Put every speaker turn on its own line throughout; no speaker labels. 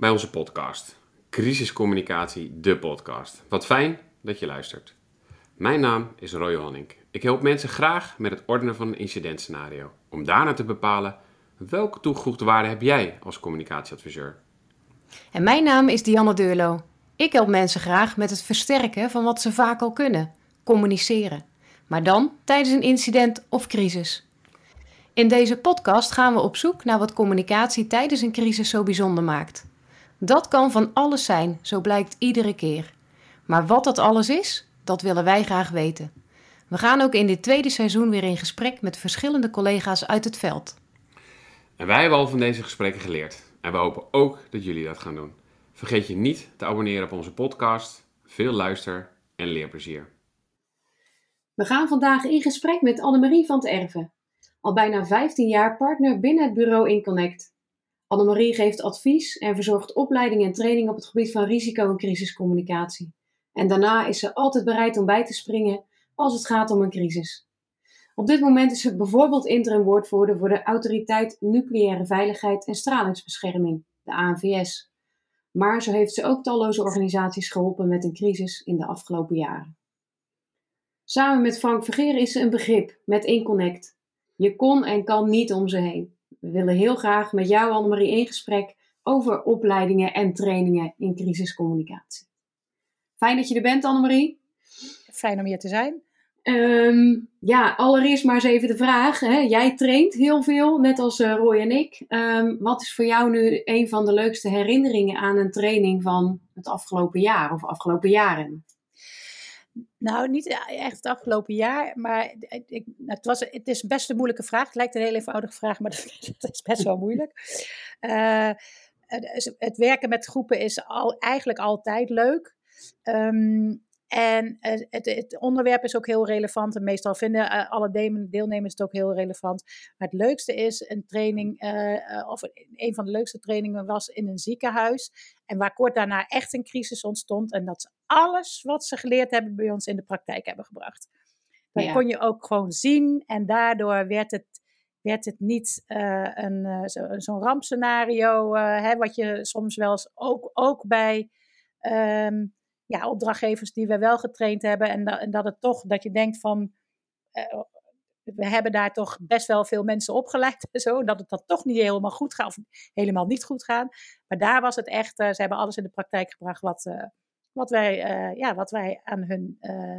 bij onze podcast. Crisiscommunicatie, de podcast. Wat fijn dat je luistert. Mijn naam is Roy Honink. Ik help mensen graag met het ordenen van een incidentscenario. Om daarna te bepalen welke toegevoegde waarde heb jij als communicatieadviseur.
En mijn naam is Dianne Deurlo. Ik help mensen graag met het versterken van wat ze vaak al kunnen: communiceren. Maar dan tijdens een incident of crisis. In deze podcast gaan we op zoek naar wat communicatie tijdens een crisis zo bijzonder maakt. Dat kan van alles zijn, zo blijkt iedere keer. Maar wat dat alles is, dat willen wij graag weten. We gaan ook in dit tweede seizoen weer in gesprek met verschillende collega's uit het veld.
En wij hebben al van deze gesprekken geleerd. En we hopen ook dat jullie dat gaan doen. Vergeet je niet te abonneren op onze podcast. Veel luister- en leerplezier.
We gaan vandaag in gesprek met Annemarie van het Erven. Al bijna 15 jaar partner binnen het bureau InConnect. Annemarie geeft advies en verzorgt opleiding en training op het gebied van risico- en crisiscommunicatie. En daarna is ze altijd bereid om bij te springen als het gaat om een crisis. Op dit moment is ze bijvoorbeeld interim woordvoerder voor de Autoriteit Nucleaire Veiligheid en Stralingsbescherming, de ANVS. Maar zo heeft ze ook talloze organisaties geholpen met een crisis in de afgelopen jaren. Samen met Frank Vergeer is ze een begrip met InConnect. Je kon en kan niet om ze heen. We willen heel graag met jou, Annemarie, in gesprek over opleidingen en trainingen in crisiscommunicatie. Fijn dat je er bent, Annemarie.
Fijn om hier te zijn.
Um, ja, allereerst maar eens even de vraag. Hè? Jij traint heel veel, net als uh, Roy en ik. Um, wat is voor jou nu een van de leukste herinneringen aan een training van het afgelopen jaar of afgelopen jaren?
Nou, niet echt het afgelopen jaar, maar ik, het, was, het is best een moeilijke vraag. Het lijkt een heel eenvoudige vraag, maar het is best wel moeilijk. Het, het, werken met groepen is al, eigenlijk altijd leuk. Um, en het, het, onderwerp is ook heel relevant. En meestal vinden eh, alle deelnemers het ook heel relevant. Maar het leukste is een training, uh, of een van de leukste trainingen was in een ziekenhuis. En waar kort daarna echt een crisis ontstond. En dat ze alles wat ze geleerd hebben bij ons in de praktijk hebben gebracht. Dat ja. kon je ook gewoon zien. En daardoor werd het, werd het niet een, zo'n zo rampscenario. hè, wat je soms wel eens ook, ook bij. Um, ja, opdrachtgevers die we wel getraind hebben. En, dat, en dat het toch, dat je denkt van, uh, we hebben daar toch best wel veel mensen opgeleid en zo. Dat het dan toch niet helemaal goed gaat, of helemaal niet goed gaat. Maar daar was het echt, uh, ze hebben alles in de praktijk gebracht wat, uh, wat, wij, ja, wat wij aan hun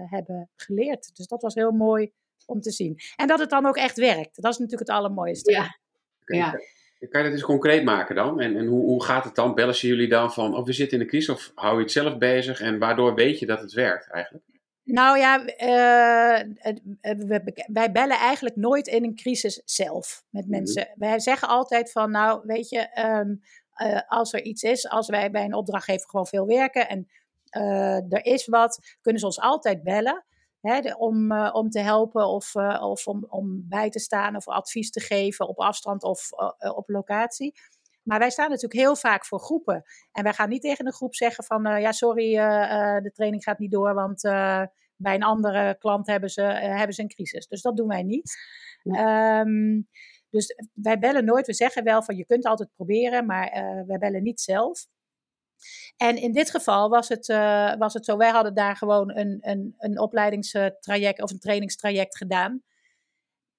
hebben geleerd. Dus dat was heel mooi om te zien. En dat het dan ook echt werkt. Dat is natuurlijk het allermooiste.
Ja. ja.
Kan je dat eens concreet maken dan? En, en hoe, hoe gaat het dan? Bellen ze jullie dan van, of oh, we zitten in de crisis, of hou je het zelf bezig? En waardoor weet je dat het werkt eigenlijk?
Nou ja, uh, we, wij bellen eigenlijk nooit in een crisis zelf met mensen. Mm -hmm. Wij zeggen altijd van, nou weet je, um, uh, als er iets is, als wij bij een opdrachtgever gewoon veel werken en uh, er is wat, kunnen ze ons altijd bellen. Hè, om, uh, om te helpen of, uh, of om, om bij te staan of advies te geven op afstand of uh, op locatie. Maar wij staan natuurlijk heel vaak voor groepen. En wij gaan niet tegen een groep zeggen van ja, sorry, de training gaat niet door, want bij een andere klant hebben ze, hebben ze een crisis. Dus dat doen wij niet. Ja. Um, dus wij bellen nooit. We zeggen wel van je kunt altijd proberen, maar wij bellen niet zelf. En in dit geval was het, uh, was het zo, wij hadden daar gewoon een, een, een opleidingstraject of een trainingstraject gedaan.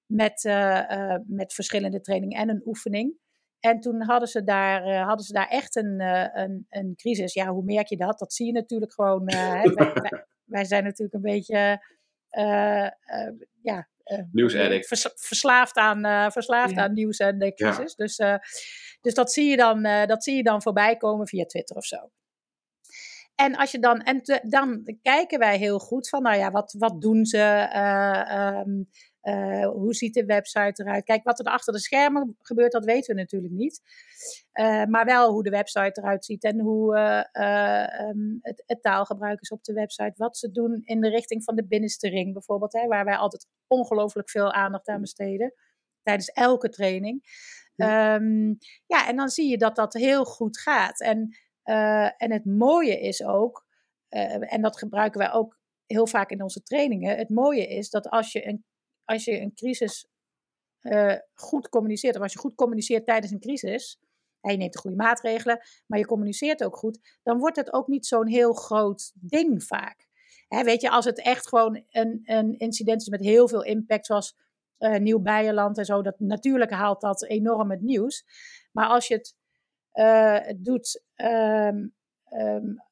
Met, uh, uh, met verschillende trainingen en een oefening. En toen hadden ze daar, hadden ze daar echt een, een, een crisis. Ja, hoe merk je dat? Dat zie je natuurlijk gewoon. Hè, wij, wij, wij, zijn natuurlijk een beetje ja,
nieuwsaddict.
Vers, verslaafd aan, verslaafd ja. aan nieuws en de crisis. Ja. Dus, dus dat, zie je dan, dat zie je dan voorbij komen via Twitter of zo. En als je dan, en te, dan kijken wij heel goed van, nou ja, wat, wat doen ze? Uh, um, uh, hoe ziet de website eruit? Kijk, wat er achter de schermen gebeurt, dat weten we natuurlijk niet. Uh, maar wel hoe de website eruit ziet en hoe um, het, het, taalgebruik is op de website. Wat ze doen in de richting van de binnenste ring bijvoorbeeld, hè, waar wij altijd ongelooflijk veel aandacht aan besteden. Tijdens elke training. Ja. Um, ja, en dan zie je dat dat heel goed gaat. En en het mooie is ook, en dat gebruiken wij ook heel vaak in onze trainingen. Het mooie is dat als je een, als je een crisis uh, goed communiceert, of als je goed communiceert tijdens een crisis, en je neemt de goede maatregelen, maar je communiceert ook goed, dan wordt het ook niet zo'n heel groot ding vaak. Weet je, als het echt gewoon een, een incident is met heel veel impact, zoals uh, Nieuw Bijenland en zo, dat natuurlijk haalt dat enorm het nieuws. Maar als je het uh, doet, um, um,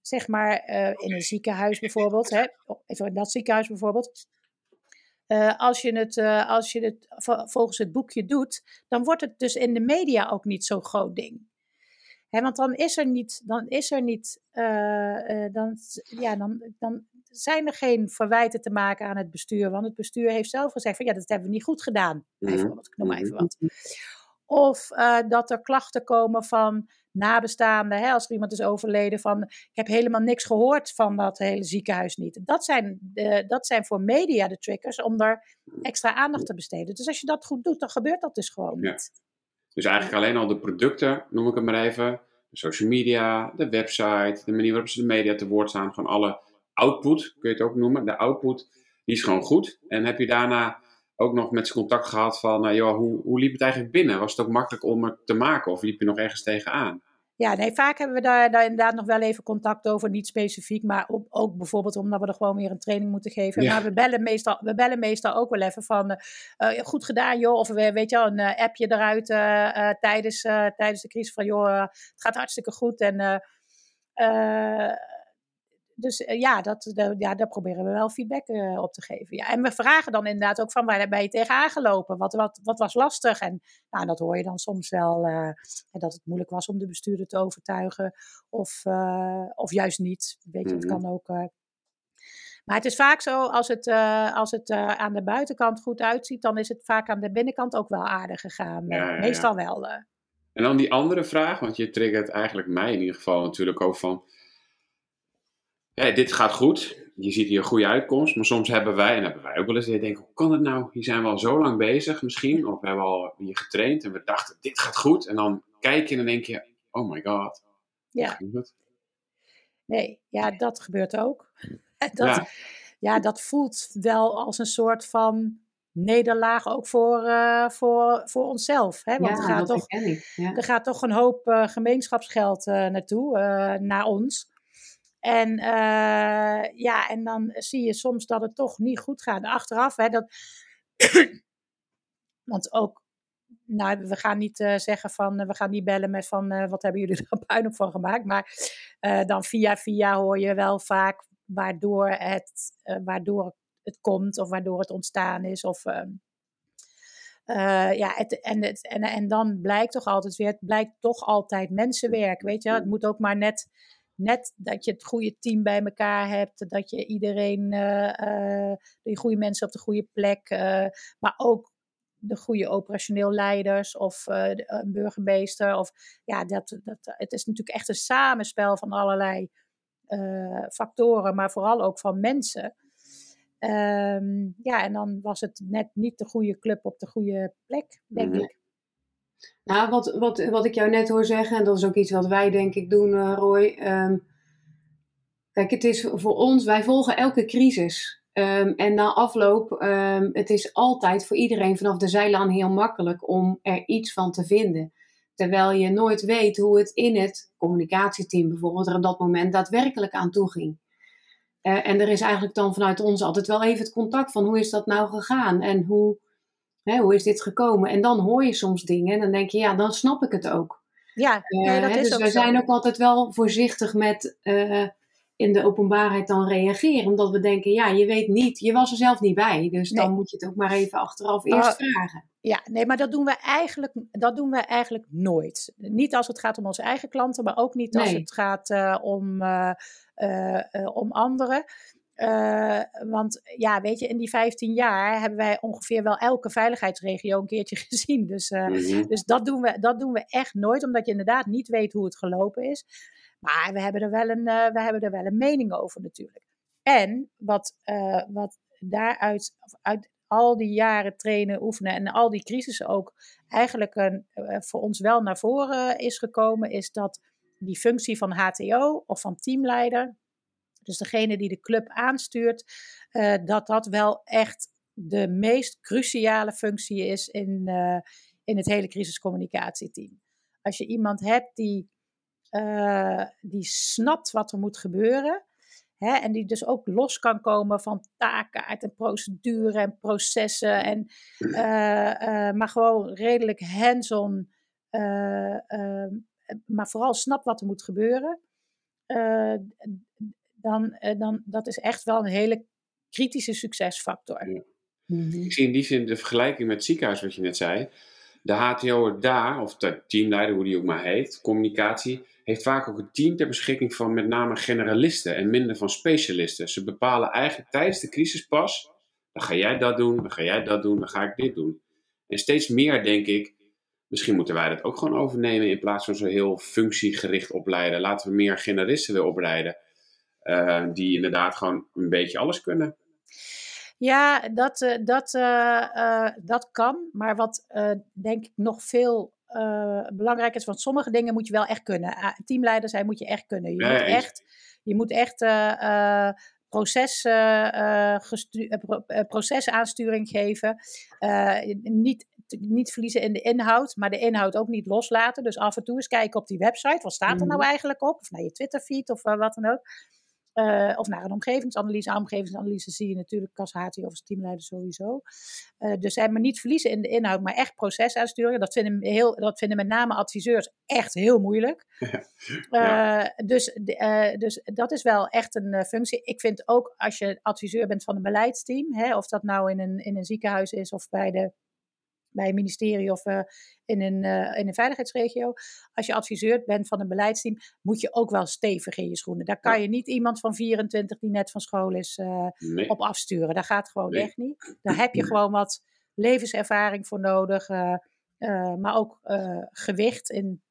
zeg maar in een ziekenhuis bijvoorbeeld, hè, even in dat ziekenhuis bijvoorbeeld. Uh, als, je het, uh, als je het volgens het boekje doet, dan wordt het dus in de media ook niet zo'n groot ding. Hè, want dan is er niet, dan is er niet, dan, ja, dan, dan zijn er geen verwijten te maken aan het bestuur. Want het bestuur heeft zelf gezegd van ja, dat hebben we niet goed gedaan. Bijvoorbeeld, ik noem maar even wat. Of dat er klachten komen van nabestaanden, hè, als er iemand is overleden, van ik heb helemaal niks gehoord van dat hele ziekenhuis niet. Dat zijn, dat zijn voor media de triggers om daar extra aandacht te besteden. Dus als je dat goed doet, dan gebeurt dat dus gewoon
ja.
niet.
Dus eigenlijk alleen al de producten, noem ik het maar even, de social media, de website, de manier waarop ze de media te woord staan, gewoon alle output, kun je het ook noemen, de output, die is gewoon goed. En heb je daarna ook nog met ze contact gehad van, uh, joh, hoe, hoe liep het eigenlijk binnen? Was het ook makkelijk om het te maken of liep je nog ergens tegenaan?
Ja, nee, vaak hebben we daar, daar, inderdaad nog wel even contact over. Niet specifiek, maar op, ook bijvoorbeeld omdat we er gewoon weer een training moeten geven. Ja. Maar we bellen, meestal, we bellen meestal ook wel even van, uh, goed gedaan joh. Of we, weet je wel, een uh, appje eruit uh, tijdens, tijdens de crisis van, joh, het gaat hartstikke goed. En dus uh, ja, dat, de, ja, daar proberen we wel feedback uh, op te geven. Ja. En we vragen dan inderdaad ook van waar ben je tegenaan gelopen? Wat, wat, wat was lastig? En nou, dat hoor je dan soms wel, uh, dat het moeilijk was om de bestuurder te overtuigen. Of, of juist niet. Weet je, het kan ook. maar het is vaak zo, als het, als het aan de buitenkant goed uitziet, dan is het vaak aan de binnenkant ook wel aardig gegaan. Ja, ja, Meestal wel.
En dan die andere vraag, want je triggert eigenlijk mij in ieder geval natuurlijk ook van ja, dit gaat goed. Je ziet hier een goede uitkomst. Maar soms hebben wij, en hebben wij ook wel eens, denken, hoe kan het nou? Hier zijn we al zo lang bezig misschien. Of we hebben al hier getraind en we dachten, dit gaat goed. En dan kijk je en dan denk je, oh my god.
Ja. Nee, ja, dat gebeurt ook. Dat, ja. ja, dat voelt wel als een soort van nederlaag ook voor, uh, voor, voor onszelf. Hè? Want
ja,
er, gaat toch,
ja.
er gaat toch een hoop uh, gemeenschapsgeld uh, naartoe, naar ons. En uh, ja, en dan zie je soms dat het toch niet goed gaat. Achteraf, hè, dat. Want ook, nou, we gaan niet uh, zeggen van, uh, we gaan niet bellen met van, wat hebben jullie er puinhoop van gemaakt. Maar dan via via hoor je wel vaak waardoor het, waardoor het komt of waardoor het ontstaan is. Of, ehm, ja, het, en, en, en dan blijkt toch altijd weer, het blijkt toch altijd mensenwerk, weet je. Het moet ook maar net net dat je het goede team bij elkaar hebt, dat je iedereen, uh, de goede mensen op de goede plek, uh, maar ook de goede operationeel leiders of een burgemeester. Of, ja, dat, dat, het is natuurlijk echt een samenspel van allerlei factoren, maar vooral ook van mensen. Um, ja, en dan was het net niet de goede club op de goede plek, denk ik.
Nou, wat, wat, wat ik jou net hoor zeggen, en dat is ook iets wat wij denk ik doen, uh, Roy. Um, kijk, het is voor ons, wij volgen elke crisis. Um, en na afloop, um, het is altijd voor iedereen vanaf de zijlaan heel makkelijk om er iets van te vinden. Terwijl je nooit weet hoe het in het communicatieteam bijvoorbeeld er op dat moment daadwerkelijk aan toe ging. Uh, en er is eigenlijk dan vanuit ons altijd wel even het contact van hoe is dat nou gegaan en hoe, Hè, hoe is dit gekomen? En dan hoor je soms dingen en dan denk je, ja, dan snap ik het ook.
Ja, nee, dat
uh,
is
dus
ook
wij
zo.
zijn ook altijd wel voorzichtig met uh, in de openbaarheid dan reageren. Omdat we denken, ja, je weet niet, je was er zelf niet bij. Dus
Nee.
dan moet je het ook maar even achteraf eerst
Oh.
vragen.
Ja, nee, maar dat doen, we eigenlijk, dat doen we eigenlijk nooit. Niet als het gaat om onze eigen klanten, maar ook niet als
Nee.
het gaat eh, om, eh, eh, eh, om anderen. Eh, want ja, weet je, in die 15 jaar hebben wij ongeveer wel elke veiligheidsregio een keertje gezien. Dus, eh,
Mhm.
dus dat, doen we, dat doen we echt nooit, omdat je inderdaad niet weet hoe het gelopen is. Maar we hebben er wel een, eh, we hebben er wel een mening over natuurlijk. En wat, wat daaruit, uit al die jaren trainen, oefenen en al die crisissen ook eigenlijk een, voor ons wel naar voren is gekomen, is dat die functie van HTO of van teamleider, dus degene die de club aanstuurt, eh, dat dat wel echt de meest cruciale functie is in, eh, in het hele crisiscommunicatieteam. als je iemand hebt die, uh, die snapt wat er moet gebeuren. Hè, en die dus ook los kan komen van taakkaart en procedure en processen. En, maar gewoon redelijk hands-on. Maar vooral snapt wat er moet gebeuren. Dan, dan dat is echt wel een hele kritische succesfactor. Ja.
Mhm. Ik zie in die zin de vergelijking met het ziekenhuis, wat je net zei. De HTO'er daar, of de teamleider, hoe die ook maar heet, communicatie, heeft vaak ook een team ter beschikking van met name generalisten en minder van specialisten. Ze bepalen eigenlijk tijdens de crisis pas, dan ga jij dat doen, dan ga jij dat doen, dan ga ik dit doen. En steeds meer denk ik, misschien moeten wij dat ook gewoon overnemen in plaats van zo heel functiegericht opleiden. Laten we meer generalisten weer opleiden, uh, die inderdaad gewoon een beetje alles kunnen.
Ja, dat, uh, dat, uh, dat kan. Maar wat denk ik nog veel belangrijk is, want sommige dingen moet je wel echt kunnen. Ah, teamleider zijn moet je echt kunnen. Je moet echt, je moet echt proces, procesaansturing geven. niet, niet verliezen in de inhoud, maar de inhoud ook niet loslaten. Dus af en toe eens kijken op die website. Wat staat er nou mhm. eigenlijk op? Of naar je Twitterfeed of wat dan ook. Uh, of naar een omgevingsanalyse. Aan omgevingsanalyse zie je natuurlijk HT of als teamleider sowieso. Uh, dus maar niet verliezen in de inhoud, maar echt proces aansturen. Dat vinden, heel, dat vinden met name adviseurs echt heel moeilijk. Ja. Uh, dus, dus dat is wel echt een functie. Ik vind ook als je adviseur bent van een beleidsteam, hè, of dat nou in een, in een ziekenhuis is of bij de bij een ministerie of uh, in, een, uh, in een veiligheidsregio. Als je adviseur bent van een beleidsteam, moet je ook wel stevig in je schoenen. Daar kan je niet iemand van 24 die net van school is uh, nee. op afsturen. Dat gaat gewoon nee. echt niet. Daar heb je gewoon wat levenservaring voor nodig, maar ook gewicht in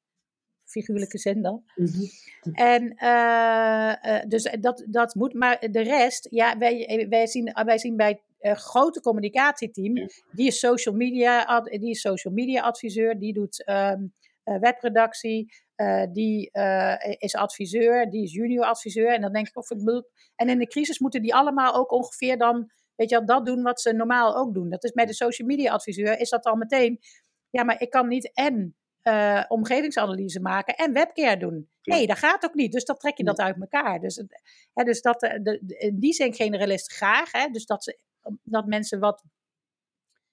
figuurlijke zin dan. Mm -hmm. En uh, dus dat, dat moet, maar de rest, ja, wij, wij, zien, wij zien bij uh, grote communicatieteam, die is social media, die is social media adviseur, die doet um, uh, webredactie, uh, die is adviseur, die is junior adviseur. En dan denk ik, of ik bedoel, en in de crisis moeten die allemaal ook ongeveer dan, weet je, dat doen wat ze normaal ook doen. Dat is met de social media adviseur, is dat al meteen, ja, maar ik kan niet en uh, omgevingsanalyse maken en webcare doen. Nee, dat gaat ook niet. Dus dan trek je dat uit elkaar. Dus, hè, dus dat, de, de, in die zin generalist graag. Hè, dus dat ze dat mensen wat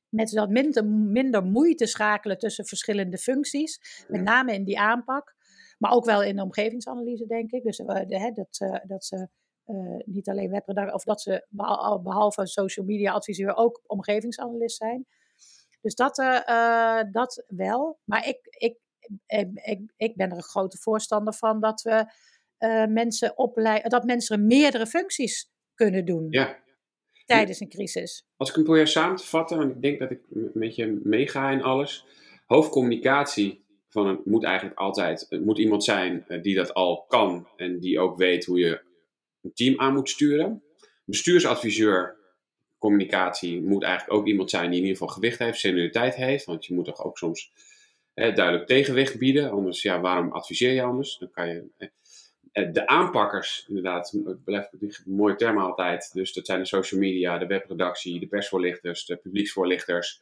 met wat minder, minder moeite schakelen tussen verschillende functies. Met name in die aanpak. Maar ook wel in de omgevingsanalyse, denk ik. Dus uh, de, dat, uh, dat ze uh, niet alleen webredacteur, of dat ze behalve social media adviseur ook omgevingsanalist zijn. Dus dat, dat wel. Maar ik, ik, ik, ik, ik ben er een grote voorstander van dat we mensen opleiden, dat mensen meerdere functies kunnen doen.
Ja,
tijdens een crisis.
Als ik hem probeer samen te vatten, want ik denk dat ik met je meega in alles. Hoofdcommunicatie van moet eigenlijk altijd, moet iemand zijn eh, die dat al kan en die ook weet hoe je een team aan moet sturen. Bestuursadviseur communicatie moet eigenlijk ook iemand zijn die in ieder geval gewicht heeft, senioriteit heeft, want je moet toch ook soms hè, duidelijk tegenwicht bieden, anders ja, waarom adviseer je anders? Dan kan je, eh, de aanpakkers, inderdaad, ik blijf een mooie term altijd. Dus dat zijn de social media, de webredactie, de persvoorlichters, de publieksvoorlichters.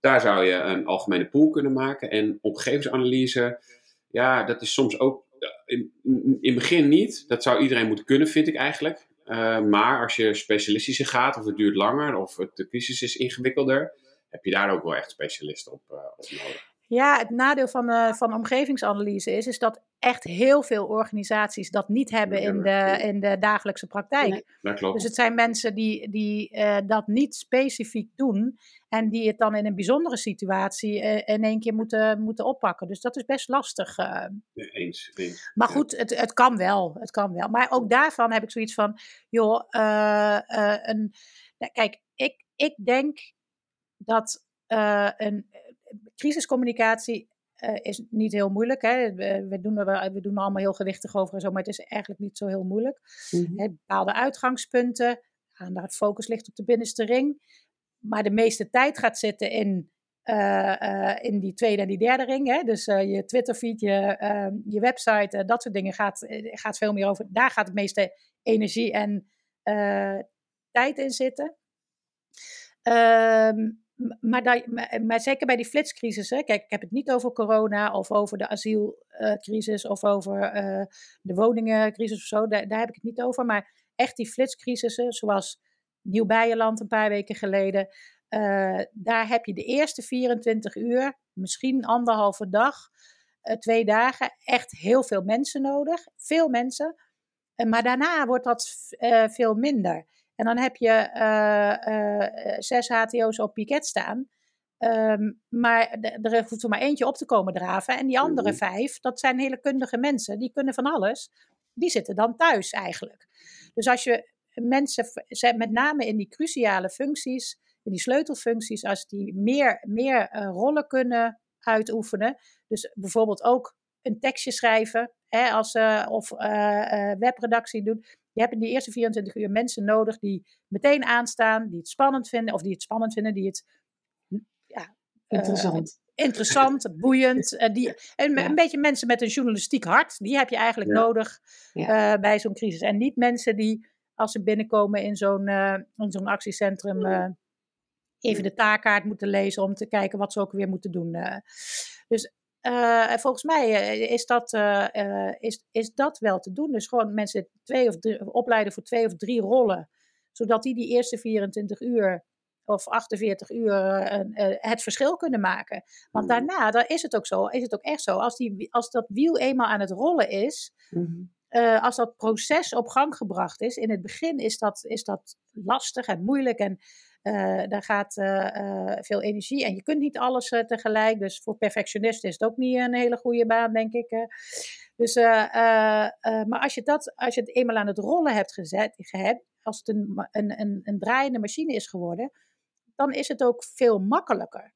Daar zou je een algemene pool kunnen maken. En omgevingsanalyse, ja, dat is soms ook in, in, het begin niet. Dat zou iedereen moeten kunnen, vind ik eigenlijk. Uh, maar als je specialistischer gaat, of het duurt langer, of het, de crisis is ingewikkelder, heb je daar ook wel echt specialisten op, uh, op nodig.
Ja, het nadeel van, uh, van omgevingsanalyse is, is dat echt heel veel organisaties dat niet hebben in de, in de dagelijkse praktijk.
Nee, klopt.
Dus het zijn mensen die, die uh, dat niet specifiek doen en die het dan in een bijzondere situatie uh, in één keer moeten, moeten oppakken. Dus dat is best lastig.
Ja, eens, eens,
Maar goed, het, het kan wel. Het kan wel. Maar ook daarvan heb ik zoiets van, joh, een, kijk, ik, ik denk dat een crisiscommunicatie uh, is niet heel moeilijk. Hè. We, we, doen er, we doen er allemaal heel gewichtig over en zo, maar het is eigenlijk niet zo heel moeilijk. Hè, bepaalde uitgangspunten, het focus ligt op de binnenste ring. Maar de meeste tijd gaat zitten in, uh, uh, in die tweede en die derde ring. Hè. Dus je Twitterfeed, je, ehm, je website, dat soort dingen gaat, gaat veel meer over. Daar gaat het meeste energie en tijd in zitten. Um, maar, dat, maar, zeker bij die flitscrisis, kijk, ik heb het niet over corona of over de asielcrisis of over de woningencrisis of zo, daar, daar, heb ik het niet over. Maar echt die flitscrisissen, zoals Nieuw-Beierland een paar weken geleden, daar heb je de eerste 24 uur, misschien anderhalve dag, twee dagen, echt heel veel mensen nodig. Veel mensen. maar daarna wordt dat veel minder. En dan heb je uh, uh, zes HTO's op piket staan. Ehm, maar er hoeft er maar eentje op te komen draven. En die andere mhm. vijf, dat zijn hele kundige mensen. Die kunnen van alles. Die zitten dan thuis eigenlijk. Dus als je mensen, met name in die cruciale functies, in die sleutelfuncties, als die meer, meer uh, rollen kunnen uitoefenen. Dus bijvoorbeeld ook een tekstje schrijven, hè, als, uh, of uh, webredactie doen. Je hebt in die eerste 24 uur mensen nodig die meteen aanstaan, die het spannend vinden, of die het spannend vinden, die het
ja, interessant.
Uh, interessant, boeiend. Uh, die, en een beetje mensen met een journalistiek hart, die heb je eigenlijk nodig uh, bij zo'n crisis. En niet mensen die, als ze binnenkomen in zo'n in zo'n actiecentrum, even de taakkaart moeten lezen om te kijken wat ze ook weer moeten doen. dus uh, volgens mij uh, is, dat, uh, is, is dat wel te doen. Dus gewoon mensen twee of drie, opleiden voor twee of drie rollen. Zodat die die eerste 24 uur of 48 uur het verschil kunnen maken. Want mm. daarna, dan is het ook zo, is het ook echt zo. Als, die, als dat wiel eenmaal aan het rollen is, mm als dat proces op gang gebracht is, in het begin is dat, is dat lastig en moeilijk en daar gaat uh, uh, veel energie en je kunt niet alles tegelijk. Dus voor perfectionisten is het ook niet een hele goede baan, denk ik. Dus, maar als je, dat, als je het eenmaal aan het rollen hebt gezet, als het een, een, een, een draaiende machine is geworden, dan is het ook veel makkelijker.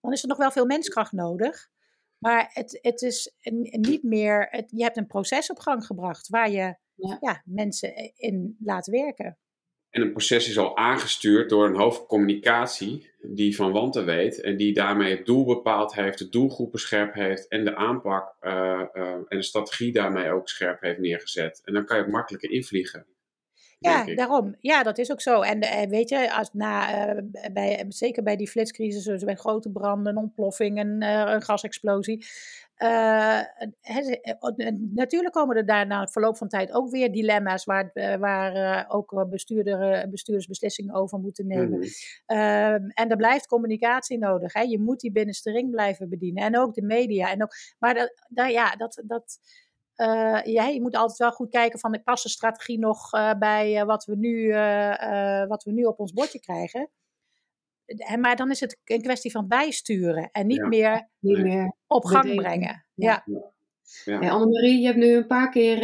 Dan is er nog wel veel menskracht nodig. Maar het, het is niet meer. Het, je hebt een proces op gang gebracht waar je ja. ja mensen in laat werken.
En een proces is al aangestuurd door een hoofdcommunicatie die van wanten weet en die daarmee het doel bepaald heeft, de doelgroepen scherp heeft en de aanpak uh, uh, en de strategie daarmee ook scherp heeft neergezet. En dan kan je ook makkelijker invliegen.
Ja, daarom. Ja, dat is ook zo. En uh, weet je, als na, bij, zeker bij die flitscrisis, dus bij grote branden, een ontploffing, een, een gasexplosie, uh, natuurlijk komen er daar na verloop van tijd ook weer dilemma's waar, eh, waar ook bestuurder, bestuurders beslissingen over moeten nemen. Mm. en er blijft communicatie nodig. Hè. Je moet die binnenste ring blijven bedienen. En ook de media. En ook, maar dat, dat, ja, dat, dat, ja, je moet altijd wel goed kijken van de past de strategie nog bij wat, we nu, wat we nu op ons bordje krijgen maar dan is het een kwestie van bijsturen en niet, meer, niet meer op gang brengen. Ja.
ja. ja. Annemarie, je hebt nu een paar keer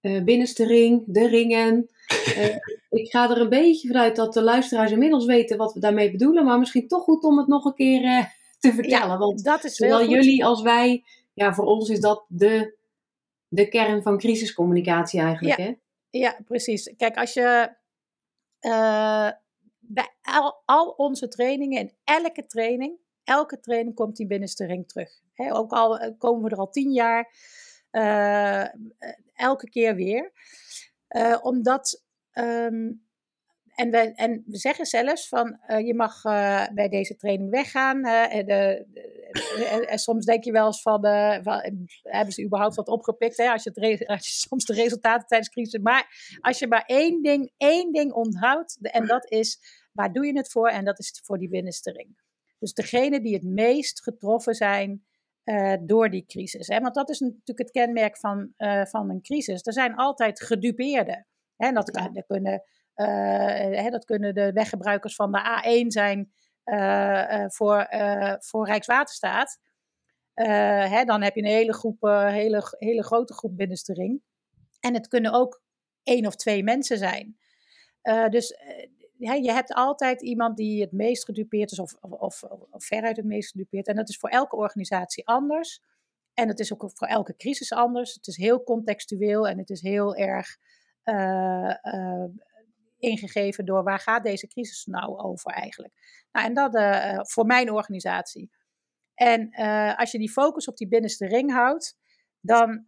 uh, binnenste ring, de ringen. Uh, ik ga er een beetje vanuit dat de luisteraars inmiddels weten wat we daarmee bedoelen, maar misschien toch goed om het nog een keer uh, te vertellen. Ja, want dat is zowel jullie als wij, ja, voor ons is dat de, de kern van crisiscommunicatie eigenlijk.
Ja,
hè?
ja precies. Kijk, als je bij al, al, onze trainingen, in elke training, elke training komt die binnenste ring terug. ook al eh, komen we er al tien jaar, uh, elke keer weer. Uh, omdat, um, en, we, en we zeggen zelfs van, uh, je mag bij deze training weggaan. De, de, en soms denk je wel eens van, van, hebben ze überhaupt wat opgepikt? Hè? Als, je het als je soms de resultaten tijdens crisis... Maar als je maar één ding, één ding onthoudt, en dat is Waar doe je het voor? En dat is voor die binnenste ring. Dus degene die het meest getroffen zijn uh, door die crisis. Hè? Want dat is natuurlijk het kenmerk van, uh, van een crisis. Er zijn altijd gedupeerden. Hè? Dat, kan, dat, kunnen, hè, dat kunnen de weggebruikers van de A1 zijn voor, voor Rijkswaterstaat. Hè? Dan heb je een hele, groep, hele, hele grote groep binnenste ring. En het kunnen ook één of twee mensen zijn. dus je hebt altijd iemand die het meest gedupeerd is, of, of, of, veruit het meest gedupeerd. En dat is voor elke organisatie anders. En het is ook voor elke crisis anders. Het is heel contextueel en het is heel erg ingegeven door waar gaat deze crisis nou over eigenlijk. Nou, en dat uh, voor mijn organisatie. En als je die focus op die binnenste ring houdt, dan,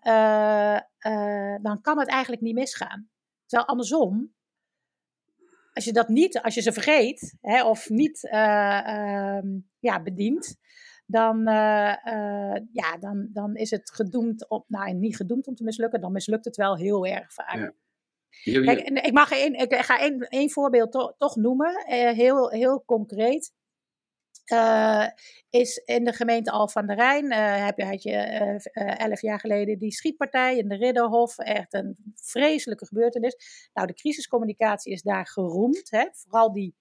dan kan het eigenlijk niet misgaan. Terwijl andersom, als je dat niet, als je ze vergeet hè, of niet uh, ja, bedient, dan, ja, dan, dan is het gedoemd op, nou niet gedoemd om te mislukken, dan mislukt het wel heel erg vaak. Ja. Ik, mag één, ik ga één, één voorbeeld to, toch noemen, heel, heel concreet. Uh, is in de gemeente Al van der Rijn, uh, heb je, had je elf jaar geleden die schietpartij in de Ridderhof. Echt een vreselijke gebeurtenis. Nou, de crisiscommunicatie is daar geroemd. Hè? Vooral die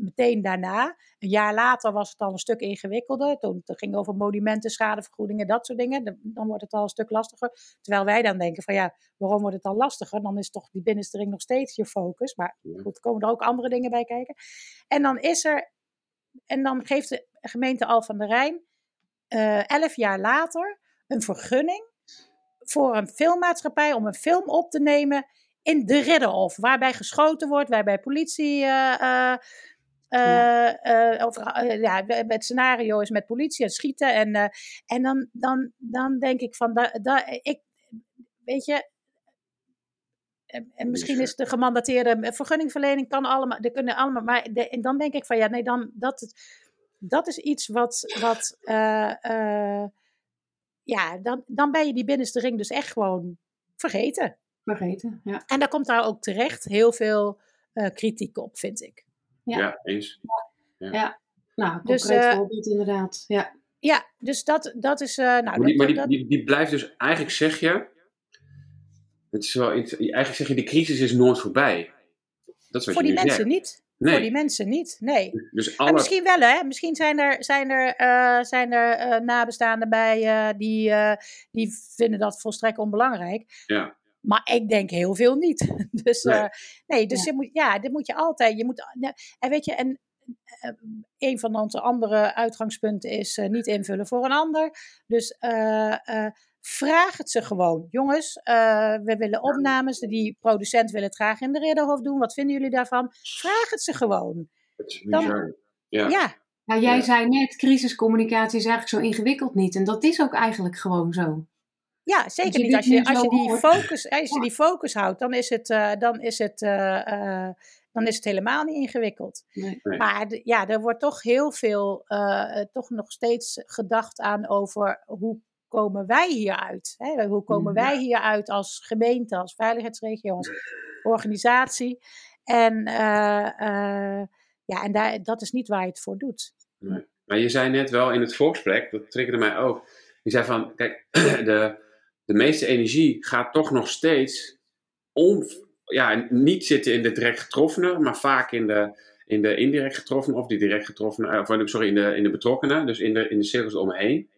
meteen daarna. Een jaar later was het al een stuk ingewikkelder. Toen het ging over monumenten, schadevergoedingen, dat soort dingen. Dan wordt het al een stuk lastiger. Terwijl wij dan denken van ja, waarom wordt het dan lastiger? Dan is toch die binnenste ring nog steeds je focus. Maar goed, er komen er ook andere dingen bij kijken. En dan is er en dan geeft de gemeente Al van der Rijn uh, elf jaar later een vergunning voor een filmmaatschappij om een film op te nemen in de Ridderhof, waarbij geschoten wordt, waarbij politie. Uh, uh, ja. Of, ja, het scenario is met politie en schieten. En, en dan, dan, dan denk ik van, da, da, ik, weet je, en misschien is de gemandateerde vergunningverlening kan allemaal, er kunnen allemaal, maar en dan denk ik van ja, nee, dan dat, dat is iets wat, wat uh, uh, ja, dan, dan ben je die binnenste ring dus echt gewoon vergeten.
Vergeten, ja.
En daar komt daar ook terecht heel veel uh, kritiek op, vind ik.
Ja, ja eens.
Ja. ja. nou, dus, concreet dus, voorbeeld inderdaad, ja.
Ja, dus dat, dat is. nou,
maar die, maar die, die, die blijft dus, eigenlijk zeg je, het is wel, eigenlijk zeg je, de crisis is nooit voorbij.
Dat is wat Voor die mensen niet. Nee. Voor die mensen niet, nee. Dus alle... Misschien wel, hè. Misschien zijn er, zijn er, uh, zijn er uh, nabestaanden bij uh, die, die vinden dat volstrekt onbelangrijk.
Ja.
Maar ik denk heel veel niet. dus nee, nee dus ja. Je moet, ja, dit moet je altijd. Je moet, en weet je, en een van onze andere uitgangspunten is niet invullen voor een ander. Dus Vraag het ze gewoon. Jongens, uh, we willen opnames. Die producent wil het graag in de Ridderhof doen. Wat vinden jullie daarvan? Vraag het ze gewoon.
Bizar. ja.
ja.
Nou, jij zei net, crisiscommunicatie is eigenlijk zo ingewikkeld niet. En dat is ook eigenlijk gewoon zo.
Ja, zeker niet. Als je, als je, die, focus, als je die focus houdt, dan is het, uh, dan is het, uh, dan is het helemaal niet ingewikkeld.
Nee.
Maar ja, er wordt toch heel veel, toch nog steeds gedacht aan over hoe komen wij hieruit? Hè? Hoe komen wij hieruit als gemeente, als veiligheidsregio, als organisatie? En, uh, uh, ja, en daar, dat is niet waar je het voor doet.
Nee. Maar je zei net wel in het voorgesprek, dat triggerde mij ook. Je zei van, kijk, de, de meeste energie gaat toch nog steeds om, ja, niet zitten in de direct getroffenen, maar vaak in de, in de indirect getroffenen of die direct getroffenen, of sorry, in de, in de betrokkenen, dus in de, in de cirkels omheen.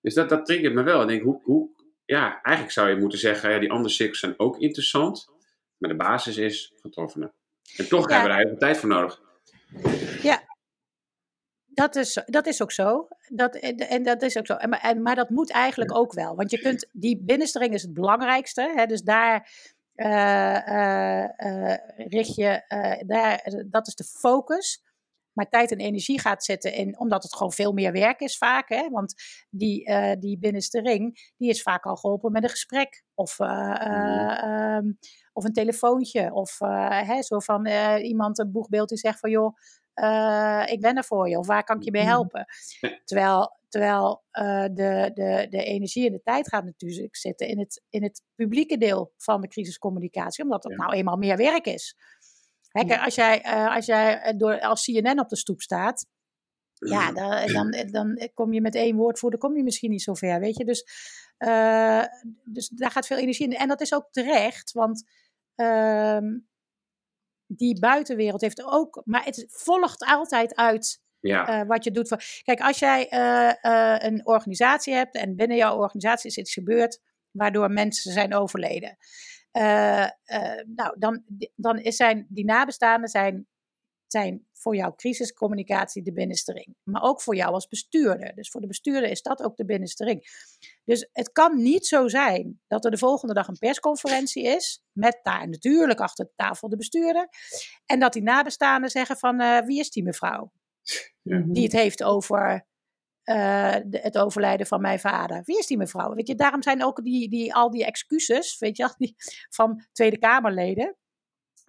Dus dat, dat triggert me wel. Ik denk, hoe, hoe, ja, eigenlijk zou je moeten zeggen, ja, die andere cirkels zijn ook interessant, maar de basis is getroffenen. En toch hebben we daar heel veel tijd voor nodig.
Ja, dat is, dat is ook zo. Dat, en dat is ook zo. En, maar, maar dat moet eigenlijk ook wel. Want je kunt, die binnenstring is het belangrijkste. Hè, dus daar uh, uh, uh, richt je, daar, dat is de focus maar tijd en energie gaat zetten. En omdat het gewoon veel meer werk is vaak. Hè? Want die, uh, die binnenste ring, die is vaak al geholpen met een gesprek. Of, uh, of een telefoontje. Of hè, zo van iemand een boegbeeld die zegt van joh, ik ben er voor je. Of waar kan ik je mee helpen? Terwijl, terwijl de, de, de energie en de tijd gaat natuurlijk zitten in het, in het publieke deel van de crisiscommunicatie. Omdat het nou eenmaal meer werk is. Hè, als jij, uh, als, jij eh, door, als CNN op de stoep staat, ja, dan, dan, dan kom je met één woordvoerder, kom je misschien niet zo ver, weet je. Dus, uh, dus daar gaat veel energie in. En dat is ook terecht, want uh, die buitenwereld heeft ook, maar het volgt altijd uit
ja.
Uh, wat je doet. Voor, kijk, als jij uh, uh, een organisatie hebt en binnen jouw organisatie is iets gebeurd waardoor mensen zijn overleden. Nou, dan, dan is zijn die nabestaanden zijn, zijn voor jouw crisiscommunicatie de binnenste ring. Maar ook voor jou als bestuurder. Dus voor de bestuurder is dat ook de binnenste ring. Dus het kan niet zo zijn dat er de volgende dag een persconferentie is. Met daar natuurlijk achter de tafel de bestuurder. En dat die nabestaanden zeggen van uh, wie is die mevrouw? Die het heeft over uh, de, het overlijden van mijn vader. Wie is die mevrouw? Weet je, daarom zijn ook die, die, al die excuses, weet je, die, van Tweede Kamerleden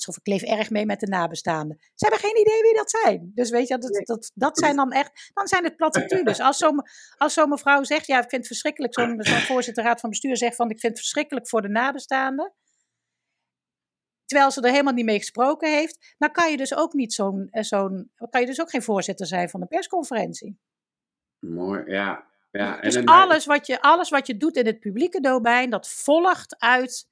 Alsof ik leef erg mee met de nabestaanden. Ze hebben geen idee wie dat zijn. Dus weet je, dat, dat, dat zijn dan echt, dan zijn het platitudes. Als zo'n als zo'n mevrouw zegt, ja, ik vind het verschrikkelijk, zo'n zo voorzitter raad van bestuur zegt van, ik vind het verschrikkelijk voor de nabestaanden. Terwijl ze er helemaal niet mee gesproken heeft, dan kan je dus ook niet zo'n, eh, zo'n kan je dus ook geen voorzitter zijn van een persconferentie.
Mooi, ja. ja.
Dus en, alles, wat je, alles wat je doet in het publieke domein, dat volgt uit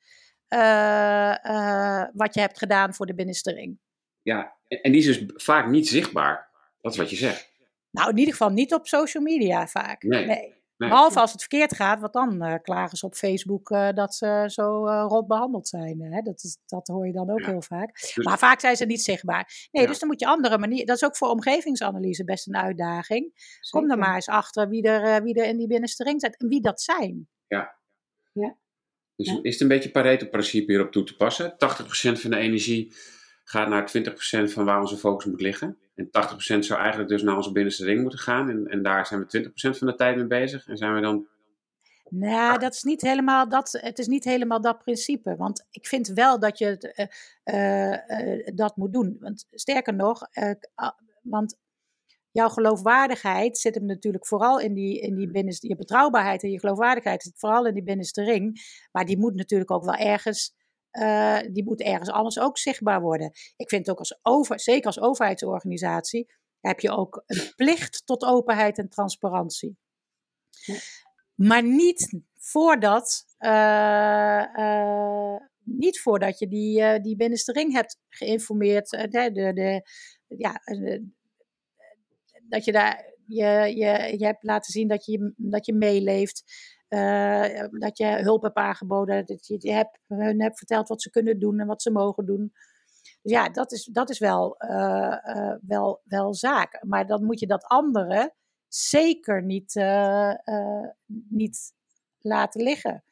wat je hebt gedaan voor de binnenste
Ja, en die is dus vaak niet zichtbaar. Dat is wat je zegt.
Nou, in ieder geval niet op social media vaak.
Nee.
nee. Behalve als het verkeerd gaat, want dan uh, klagen ze op Facebook uh, dat ze zo uh, rot behandeld zijn. Hè? Dat, is, dat hoor je dan ook ja. heel vaak. Dus, maar vaak zijn ze niet zichtbaar. Nee, ja. dus dan moet je andere manieren. Dat is ook voor omgevingsanalyse best een uitdaging. Zeker. Kom er maar eens achter wie er, wie er in die binnenste ring zit en wie dat zijn.
Ja.
ja.
Dus is het een beetje Pareto-principe hierop toe te passen? 80% van de energie gaat naar 20% van waar onze focus moet liggen. En 80% zou eigenlijk dus naar onze binnenste ring moeten gaan. En, en daar zijn we 20% van de tijd mee bezig. En zijn we dan.
Nou, dat is niet helemaal dat, het is niet helemaal dat principe. Want ik vind wel dat je uh, uh, dat moet doen. Want sterker nog, want jouw geloofwaardigheid zit hem natuurlijk vooral in die, in die binnenste. Je betrouwbaarheid en je geloofwaardigheid zit vooral in die binnenste ring. Maar die moet natuurlijk ook wel ergens uh, die moet ergens anders ook zichtbaar worden. Ik vind ook als over, zeker als overheidsorganisatie, heb je ook een plicht tot openheid en transparantie. Ja. Maar niet voordat, uh, uh, niet voordat je die, die binnenste ring hebt geïnformeerd. De, de, de, ja, dat je daar je, je, je hebt laten zien dat je, dat je meeleeft. Uh, dat je hulp hebt aangeboden, dat je, hebt, hun hebt verteld wat ze kunnen doen en wat ze mogen doen. Dus ja, dat is, dat is wel, uh, uh, wel, wel zaak. Maar dan moet je dat andere zeker niet, niet laten liggen.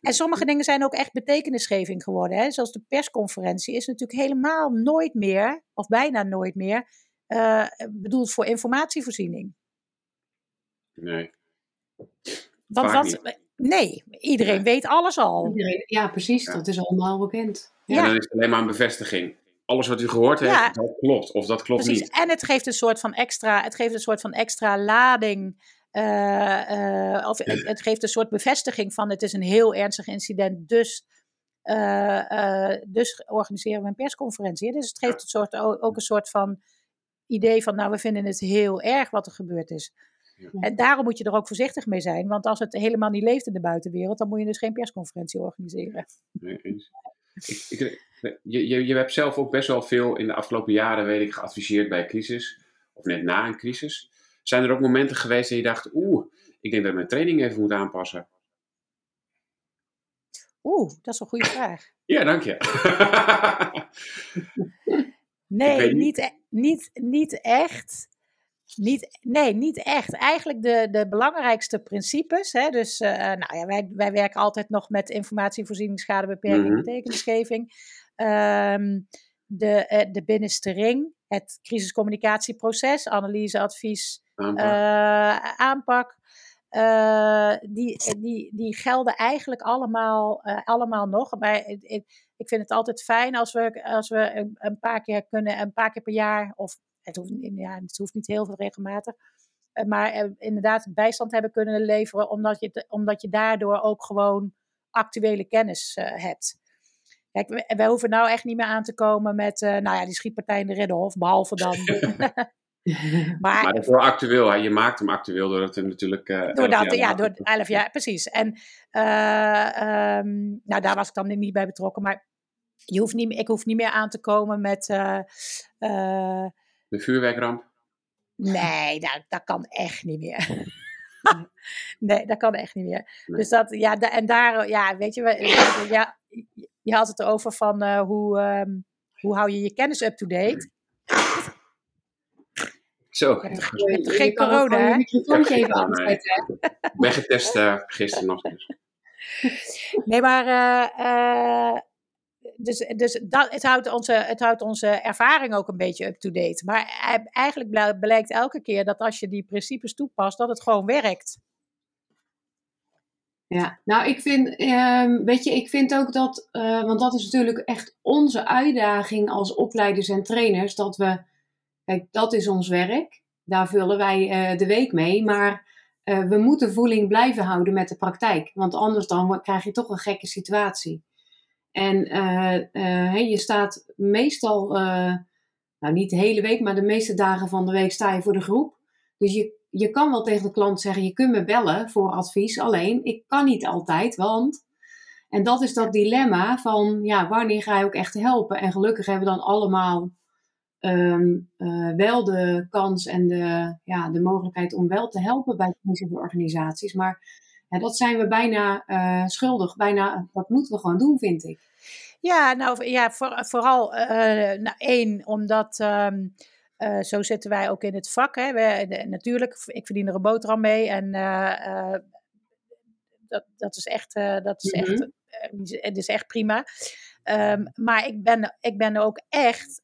En sommige dingen zijn ook echt betekenisgeving geworden. Hè? Zoals de persconferentie is natuurlijk helemaal nooit meer, of bijna nooit meer, bedoeld voor informatievoorziening.
Nee.
Want wat, nee, iedereen ja. weet alles al.
Iedereen, ja, precies. Ja. Dat is allemaal bekend.
Ja. En dan is het alleen maar een bevestiging. Alles wat u gehoord heeft, ja. dat klopt. Of dat klopt precies. niet.
En het geeft een soort van extra, het geeft een soort van extra lading. Uh, uh, of het, het, geeft een soort bevestiging van het is een heel ernstig incident. Dus, uh, dus organiseren we een persconferentie. Dus het geeft een soort, ook een soort van idee van nou, we vinden het heel erg wat er gebeurd is. Ja. En daarom moet je er ook voorzichtig mee zijn. Want als het helemaal niet leeft in de buitenwereld, dan moet je dus geen persconferentie organiseren.
Nee, eens. Ik, ik, je, je, je hebt zelf ook best wel veel in de afgelopen jaren, weet ik, geadviseerd bij crisis. Of net na een crisis. Zijn er ook momenten geweest dat je dacht, oeh, ik denk dat ik mijn training even moet aanpassen?
Oeh, dat is een goede vraag.
ja, dank je.
nee, niet, niet, niet, echt. Niet, nee, niet echt. Eigenlijk de, de belangrijkste principes. Hè, dus uh, nou ja, wij, wij werken altijd nog met informatievoorziening, schadebeperking, mm -hmm. betekenisgeving. Um, de, uh, de binnenste ring, het crisiscommunicatieproces, analyse, advies, aanpak. Uh, aanpak die, die, die gelden eigenlijk allemaal, allemaal nog. Maar ik, vind het altijd fijn als we, als we een, paar keer kunnen, een paar keer per jaar of het hoeft, ja, het hoeft niet heel veel regelmatig. Maar inderdaad bijstand hebben kunnen leveren, omdat je, omdat je daardoor ook gewoon actuele kennis hebt. Kijk, wij, hoeven nou echt niet meer aan te komen met, nou ja, die schietpartij in de Ridderhof, behalve dan.
maar, maar voor actueel, je maakt hem actueel door het natuurlijk. Uh,
door dat, ja, door elf jaar, precies. En um, nou, daar was ik dan niet bij betrokken, maar je hoeft niet, ik hoef niet meer aan te komen met.
De vuurwerkramp?
Nee, dat, dat kan echt niet meer. nee, dat kan echt niet meer. Nee. Dus dat, ja, en daar, ja, weet je, ja, je had het erover van hoe, um, hoe hou je je kennis up-to-date.
Zo.
Ja, geen corona, hè?
microfoontje even
aanzetten. Ik ben getest uh, gisteren nog. Dus.
Nee, maar uh, uh, dus, dus dat, het, houdt onze, het houdt onze ervaring ook een beetje up-to-date. Maar eigenlijk blijkt elke keer dat als je die principes toepast, dat het gewoon werkt.
Ja, nou ik vind, ehm, weet je, ik vind ook dat, uh, want dat is natuurlijk echt onze uitdaging als opleiders en trainers, dat we, kijk, dat is ons werk, daar vullen wij uh, de week mee, maar uh, we moeten voeling blijven houden met de praktijk, want anders dan krijg je toch een gekke situatie. En hey, je staat meestal, nou niet de hele week, maar de meeste dagen van de week sta je voor de groep. Dus je je kan wel tegen de klant zeggen, je kunt me bellen voor advies, alleen ik kan niet altijd, want... En dat is dat dilemma van, ja, wanneer ga je ook echt helpen? En gelukkig hebben we dan allemaal um, uh, wel de kans en de, ja, de mogelijkheid om wel te helpen bij deze organisaties. Maar ja, dat zijn we bijna uh, schuldig, bijna, dat moeten we gewoon doen, vind ik.
Ja, nou ja, voor, vooral uh, nou, één, omdat... Um, uh, zo zitten wij ook in het vak. Hè. We, de, natuurlijk, ik verdien er een boterham mee. En dat, dat is echt, dat is echt, mm -hmm. het is echt prima. Um, maar ik ben, ik ben ook echt,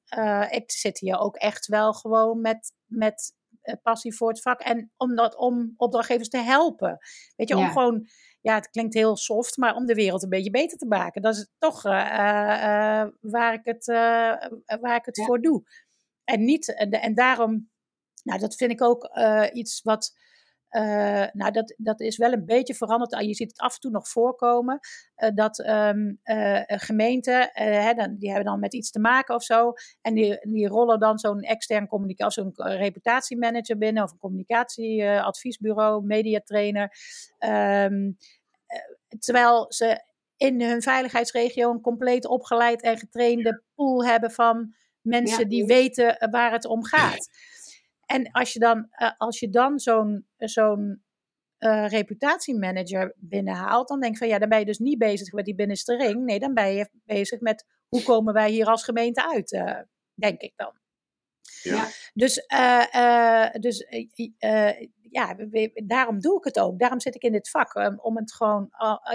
ik zit hier ook echt wel gewoon met, met passie voor het vak. En om, dat, om opdrachtgevers te helpen. Weet je, om gewoon ja, het klinkt heel soft, maar om de wereld een beetje beter te maken. Dat is toch uh, uh, waar ik het, waar ik het ja. voor doe. En, niet, en, en daarom, nou, dat vind ik ook iets wat. Uh, nou, dat, dat is wel een beetje veranderd. Je ziet het af en toe nog voorkomen. Uh, dat um, gemeenten, hè, dan, die hebben dan met iets te maken of zo. En die, die rollen dan zo'n extern communicatie, zo'n reputatiemanager binnen. Of een communicatieadviesbureau, mediatrainer. Um, terwijl ze in hun veiligheidsregio een compleet opgeleid en getrainde pool hebben van mensen ja. die weten eh, waar het om gaat. En als je dan, uh, als je dan zo'n zo'n uh, reputatiemanager binnenhaalt, dan denk ik van ja, dan ben je dus niet bezig met die binnenste ring. Nee, dan ben je bezig met hoe komen wij hier als gemeente uit, uh, denk ik dan. Ja. Dus, dus ja, daarom doe ik het ook. Daarom zit ik in dit vak. Um, om het gewoon,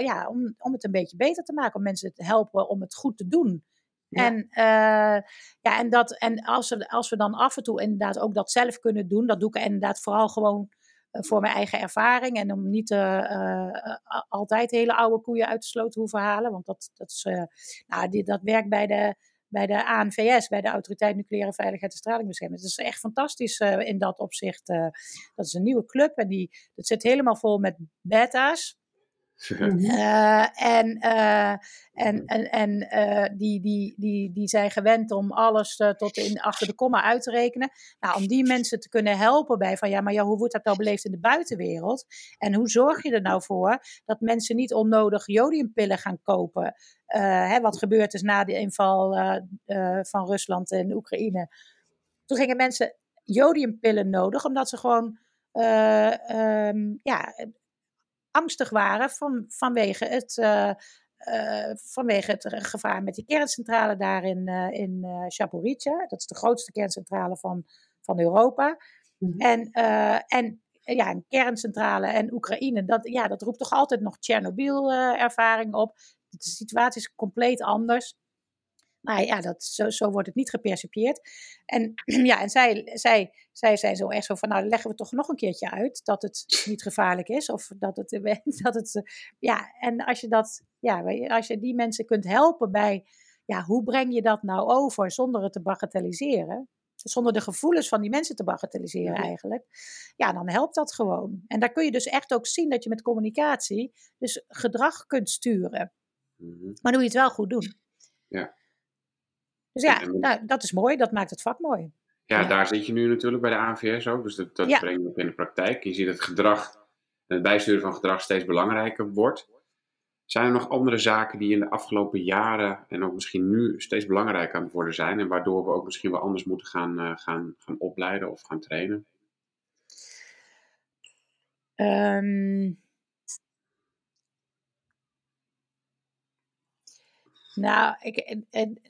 ja, om, om het een beetje beter te maken. Om mensen te helpen om het goed te doen. En, uh, ja, en, dat, en als, we, als we dan af en toe inderdaad ook dat zelf kunnen doen, dat doe ik inderdaad vooral gewoon uh, voor mijn eigen ervaring. En om niet uh, altijd hele oude koeien uit de sloot te hoeven halen. Want dat, dat, is, nou, die, dat werkt bij de, bij de ANVS, bij de Autoriteit Nucleaire Veiligheid en Stralingsbescherming. Dat is echt fantastisch in dat opzicht. dat is een nieuwe club en die, dat zit helemaal vol met beta's. Uh, en uh, en, en, en uh, die, die, die, die zijn gewend om alles tot in, achter de komma uit te rekenen. Nou, om die mensen te kunnen helpen bij van ja, maar ja, hoe wordt dat nou beleefd in de buitenwereld? En hoe zorg je er nou voor dat mensen niet onnodig jodiumpillen gaan kopen? Hè, wat gebeurd is na de inval van Rusland en Oekraïne. Toen gingen mensen jodiumpillen nodig, omdat ze gewoon um, ja, angstig waren van, vanwege, het, uh, uh, vanwege het gevaar met die kerncentrale daar in, uh, in. Dat is de grootste kerncentrale van, van Europa. Mm-hmm. En, en ja, een kerncentrale en Oekraïne, dat, ja, dat roept toch altijd nog Tsjernobyl-ervaring op. De situatie is compleet anders. Maar ja, dat, zo, zo wordt het niet gepercipieerd. En, ja, en zij, zij, zij zijn zo echt zo van, nou, leggen we toch nog een keertje uit dat het niet gevaarlijk is. Of dat het, dat het ja, en als je dat, ja, als je die mensen kunt helpen bij, ja, hoe breng je dat nou over zonder het te bagatelliseren? Zonder de gevoelens van die mensen te bagatelliseren eigenlijk. Ja, dan helpt dat gewoon. En daar kun je dus echt ook zien dat je met communicatie dus gedrag kunt sturen. Mhm. Maar doe je het wel goed doen.
Ja.
Dus ja, nou, dat is mooi. Dat maakt het vak mooi.
Ja, ja, daar zit je nu natuurlijk bij de ANVS ook. Dus dat, dat ja. breng je ook in de praktijk. Je ziet dat het gedrag en het bijsturen van gedrag steeds belangrijker wordt. Zijn er nog andere zaken die in de afgelopen jaren en ook misschien nu steeds belangrijker aan het worden zijn? En waardoor we ook misschien wel anders moeten gaan, uh, gaan, gaan opleiden of gaan trainen?
Um, nou, ik, en,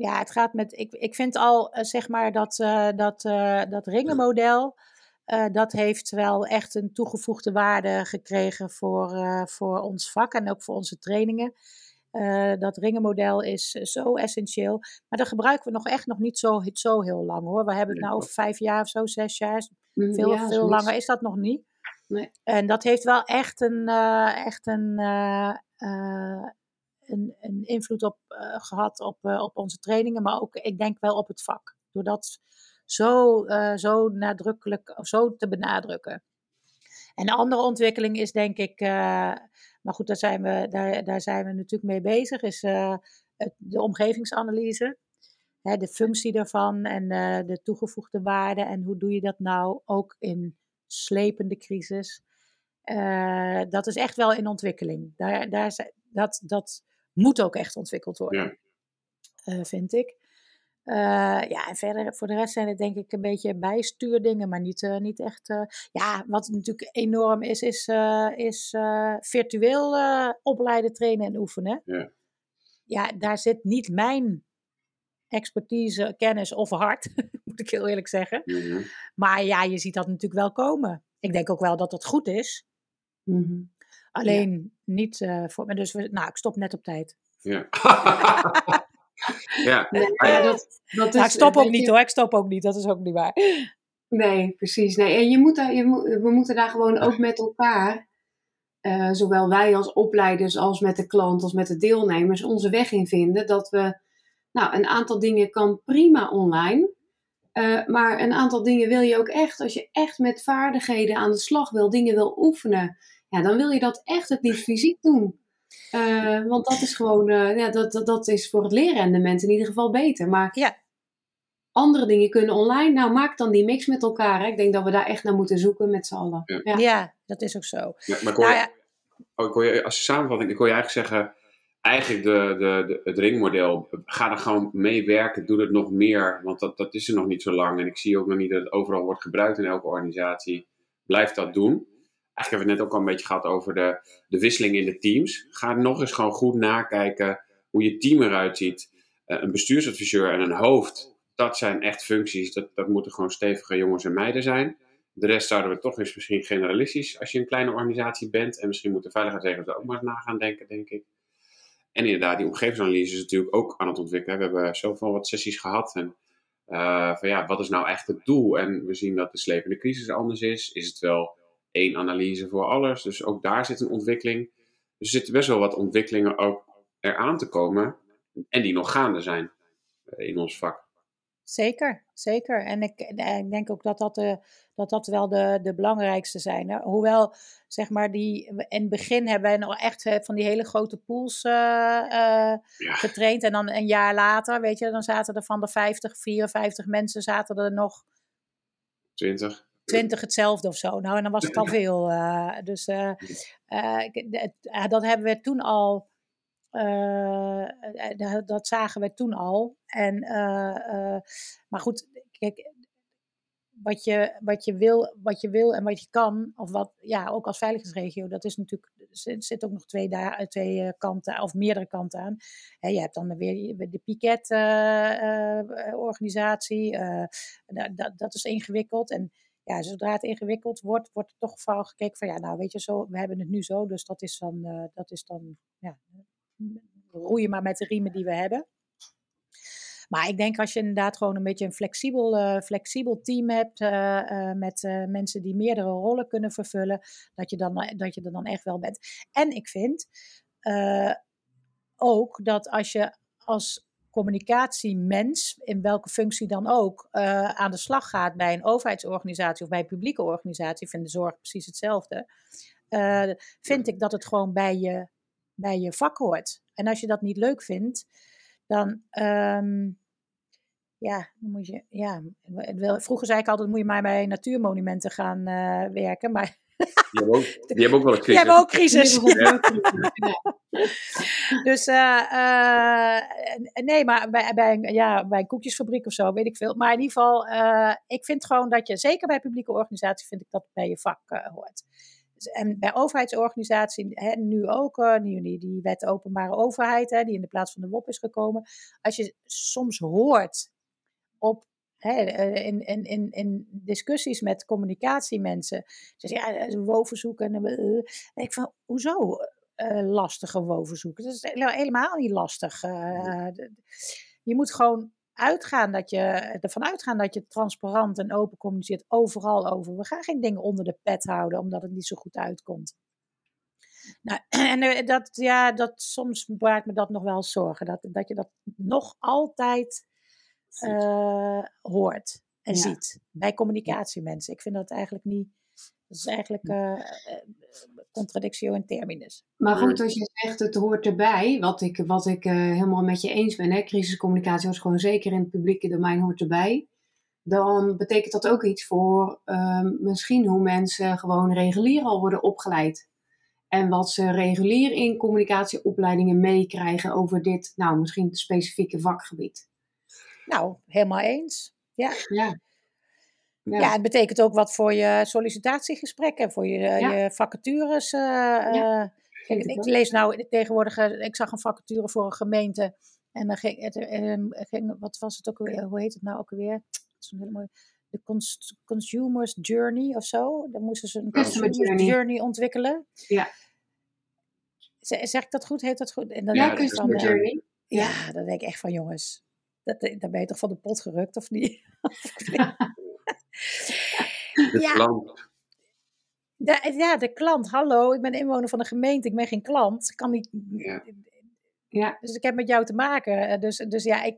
ja, het gaat met. Ik, ik vind al, uh, zeg maar, dat, uh, dat, uh, dat ringenmodel. dat heeft wel echt een toegevoegde waarde gekregen voor, voor ons vak en ook voor onze trainingen. dat ringenmodel is zo essentieel. Maar dat gebruiken we nog echt nog niet zo, zo heel lang hoor. We hebben het nou over vijf jaar of zo, zes jaar. Veel, ja, veel langer is dat nog niet.
Nee.
En dat heeft wel echt een, eh, echt een, eh, eh, een, een invloed op, eh, gehad op, eh, op onze trainingen, maar ook, ik denk wel op het vak. Door dat zo, eh, zo nadrukkelijk, of zo te benadrukken. En de andere ontwikkeling is denk ik, maar goed, daar zijn we, daar, daar zijn we natuurlijk mee bezig, is het, de omgevingsanalyse. Hè, de functie daarvan en de toegevoegde waarde. En hoe doe je dat nou ook in slepende crisis? Dat is echt wel in ontwikkeling. Daar, daar, dat, dat moet ook echt ontwikkeld worden, eh, vind ik. Eh, ja, en verder voor de rest zijn het denk ik een beetje bijstuurdingen, maar niet, eh, niet echt. eh, ja, wat natuurlijk enorm is, is, eh, is eh, virtueel eh, opleiden, trainen en oefenen.
Ja.
ja, daar zit niet mijn expertise, kennis of hart, moet ik heel eerlijk zeggen.
Mhm.
Maar ja, je ziet dat natuurlijk wel komen. Ik denk ook wel dat het goed is.
Mhm.
Alleen niet eh, voor me. Dus we, nou, ik stop net op tijd.
Ja. ja.
Nee, maar ja, dat, dat is,
Nou, ik stop ook niet
je-
hoor. Ik stop ook niet. Dat is ook niet waar.
Nee, precies. Nee. En je moet daar, je moet, we moeten daar gewoon ook met elkaar, eh, zowel wij als opleiders als met de klant als met de deelnemers, onze weg in vinden. Dat we, nou, een aantal dingen kan prima online. eh, maar een aantal dingen wil je ook echt, als je echt met vaardigheden aan de slag wil, dingen wil oefenen, ja, dan wil je dat echt het liefst fysiek doen. Eh, want dat is gewoon, eh, ja, dat, dat, dat is voor het leerrendement in ieder geval beter. Maar
Ja.
andere dingen kunnen online. Nou, maak dan die mix met elkaar. Hè. Ik denk dat we daar echt naar moeten zoeken met z'n allen.
Ja.
Ja.
Ja. dat is ook zo.
Ja, maar ik hoor,
Nou ja.
oh, ik hoor je, als samenvatting, ik hoor je eigenlijk zeggen, eigenlijk de, de, de, het ringmodel, ga er gewoon mee werken, doe het nog meer, want dat, dat is er nog niet zo lang. En ik zie ook nog niet dat het overal wordt gebruikt in elke organisatie. Blijf dat doen. Eigenlijk hebben we het net ook al een beetje gehad over de, de wisseling in de teams. Ga nog eens gewoon goed nakijken hoe je team eruit ziet. Eh, een bestuursadviseur en een hoofd, dat zijn echt functies, dat, dat moeten gewoon stevige jongens en meiden zijn. De rest zouden we toch eens misschien generalistisch, als je een kleine organisatie bent. En misschien moet de veiligheidsregels ook maar eens na gaan denken, denk ik. En inderdaad, die omgevingsanalyse is natuurlijk ook aan het ontwikkelen. We hebben zoveel wat sessies gehad. En eh, van ja, wat is nou echt het doel? En we zien dat de slepende crisis anders is. Is het wel één analyse voor alles? Dus ook daar zit een ontwikkeling. Dus er zitten best wel wat ontwikkelingen ook eraan te komen. En die nog gaande zijn eh, in ons vak.
Zeker, zeker. En ik, eh, ik denk ook dat dat, de, dat, dat wel de, de belangrijkste zijn. Hè? Hoewel, zeg maar, die, in het begin hebben we nog echt eh, van die hele grote pools
Ja,
getraind. En dan een jaar later, weet je, dan zaten er van de 50, 54 mensen, zaten er nog
20.
20 hetzelfde of zo. Nou, en dan was het al veel. eh, dus eh, eh, dat hebben we toen al. dat- zagen we toen al. En, maar goed, kijk, wat je, wat, je wil, wat je wil en wat je kan, of wat, ja, ook als veiligheidsregio, dat is natuurlijk, zit, zit ook nog twee, da- twee kanten, of meerdere kanten aan. Je hebt dan weer de Piket-organisatie, dat, dat is ingewikkeld. En ja, zodra het ingewikkeld wordt, wordt er toch vooral gekeken van, ja, nou weet je, zo, we hebben het nu zo, dus dat is dan, eh, dat is dan ja, roeien maar met de riemen die we hebben. Maar ik denk als je inderdaad gewoon een beetje een flexibel, eh, flexibel team hebt eh, met mensen die meerdere rollen kunnen vervullen, dat je, dan, dat je er dan echt wel bent. En ik vind ook dat als je als communicatiemens, in welke functie dan ook, eh, aan de slag gaat bij een overheidsorganisatie of bij een publieke organisatie, vind de zorg precies hetzelfde, eh, vind ik dat het gewoon bij je, bij je vak hoort. En als je dat niet leuk vindt, dan, ehm, ja, dan moet je, ja, vroeger zei ik altijd, moet je maar bij natuurmonumenten gaan eh, werken, maar
Die hebben ook, die hebben ook wel een
die
crisis.
hebben ook crisis.
Ja.
Dus eh, eh, nee, maar bij, ja, bij een koekjesfabriek of zo, weet ik veel. Maar in ieder geval, eh, ik vind gewoon dat je, zeker bij publieke organisaties, vind ik dat bij je vak hoort. Dus, En bij overheidsorganisaties, hè, nu ook, nu die, die wet openbare overheid, hè, die in de plaats van de WOP is gekomen. Als je soms hoort op eh, in, in, in, in discussies met communicatiemensen. Ze zeggen, ja, dat is een WO-verzoek. En, eh, eh. En ik van, hoezo eh, lastige WO-verzoeken? Dat is hele- helemaal niet lastig. eh, je moet gewoon uitgaan dat je, ervan uitgaan dat je transparant en open communiceert overal over. We gaan geen dingen onder de pet houden omdat het niet zo goed uitkomt. Nou, en dat, ja, dat, soms baart me dat nog wel zorgen. Dat, dat je dat nog altijd uh, hoort en ziet bij communicatiemensen. Ik vind dat eigenlijk niet. Dat is eigenlijk uh, contradictio in terminus.
Maar goed, als je zegt het hoort erbij, wat ik, wat ik uh, helemaal met je eens ben, hè, crisiscommunicatie is gewoon zeker in het publieke domein hoort erbij. Dan betekent dat ook iets voor uh, misschien hoe mensen gewoon regulier al worden opgeleid. En wat ze regulier in communicatieopleidingen meekrijgen over dit, nou misschien specifieke vakgebied.
Nou, helemaal eens. Ja. ja. Ja. het betekent ook wat voor je sollicitatiegesprekken, voor je, je vacatures. Uh, ik, lees nou tegenwoordig, eh, ik zag een vacature voor een gemeente. En dan ging het, ging, wat was het ook alweer, hoe heet het nou ook mooie, de Consumers Journey of zo. Dan moesten ze een Customer journey. journey. ontwikkelen. Ja. Zeg ik dat goed? Heet dat goed?
En dan ja, Customer Journey.
Ja, dan denk ik echt van jongens, dat, dan ben je toch van de pot gerukt of niet?
De ja. klant.
De, ja, de klant. Hallo, ik ben inwoner van de gemeente. Ik ben geen klant. Ik kan niet. Ja. Ja. Dus ik heb met jou te maken. Eh, dus, dus ja, ik,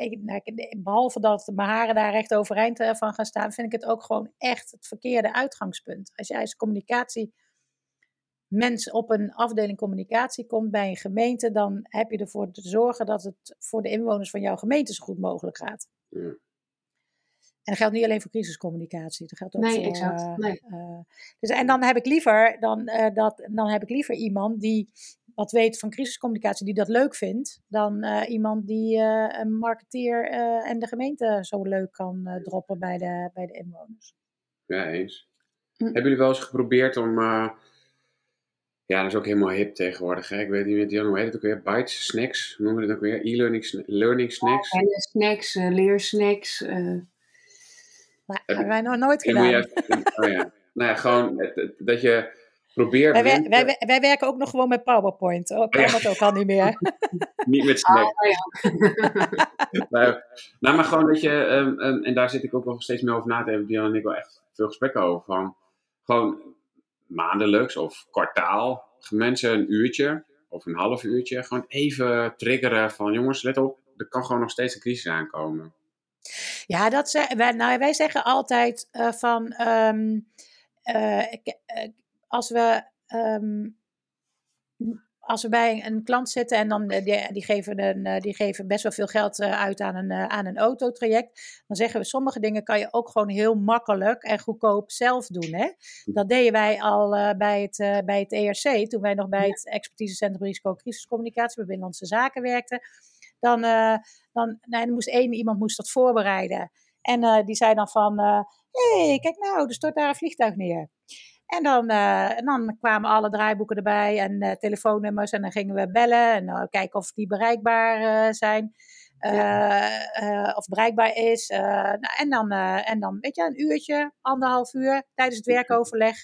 ik, nou, behalve dat mijn haren daar recht overeind eh, van gaan staan, vind ik het ook gewoon echt het verkeerde uitgangspunt. Als jij als communicatie mens op een afdeling communicatie komt bij een gemeente, dan heb je ervoor te zorgen dat het voor de inwoners van jouw gemeente zo goed mogelijk gaat. Ja. En dat geldt niet alleen voor crisiscommunicatie. Dat geldt ook
nee,
voor.
Exact. Uh, nee.
Uh, dus, en dan heb ik liever dan, uh, dat, dan heb ik liever iemand die wat weet van crisiscommunicatie, die dat leuk vindt, dan iemand die een marketeer en de gemeente zo leuk kan droppen bij de, bij de inwoners.
Ja, eens. Hm. Hebben jullie wel eens geprobeerd om. Ja, dat is ook helemaal hip tegenwoordig. Hè? Ik weet niet meer, hoe heet het ook weer? Bites, snacks, noemen we het ook weer? E-learning learning snacks?
Ja, snacks, leersnacks.
Maar hebben wij nog nooit gedaan.
Oh ja. Nou ja, gewoon dat je probeert...
Wij, wij, wij, werken ook nog gewoon met PowerPoint. Oh, kan dat ook al niet meer.
niet met Snack. Ah, ja. nou, nou, maar gewoon dat je... Um, um, en daar zit ik ook wel steeds meer over na te hebben. Dion en ik wel echt veel gesprekken over. Van, gewoon maandelijks of kwartaal. Mensen een uurtje of een half uurtje. Gewoon even triggeren van... Jongens, let op. Er kan gewoon nog steeds een crisis aankomen.
Ja, dat ze, wij, nou, wij zeggen altijd uh, van um, uh, als we. Um, als we bij een klant zitten en dan, die, die, geven een, die geven best wel veel geld uit aan een, aan een autotraject, dan zeggen we sommige dingen kan je ook gewoon heel makkelijk en goedkoop zelf doen. Hè? Dat deden wij al uh, bij, het, bij het ERC, toen wij nog bij het Expertisecentrum Risico en Crisiscommunicatie bij Binnenlandse Zaken werkten dan, uh, dan, nee, moest één iemand moest dat voorbereiden. En die zei dan van, hé, hey, kijk nou, er stort daar een vliegtuig neer. En dan, en dan kwamen alle draaiboeken erbij en telefoonnummers en dan gingen we bellen en kijken of die bereikbaar zijn. Ja. of bereikbaar is. nou, en, dan, en dan, weet je, een uurtje, anderhalf uur tijdens het werkoverleg.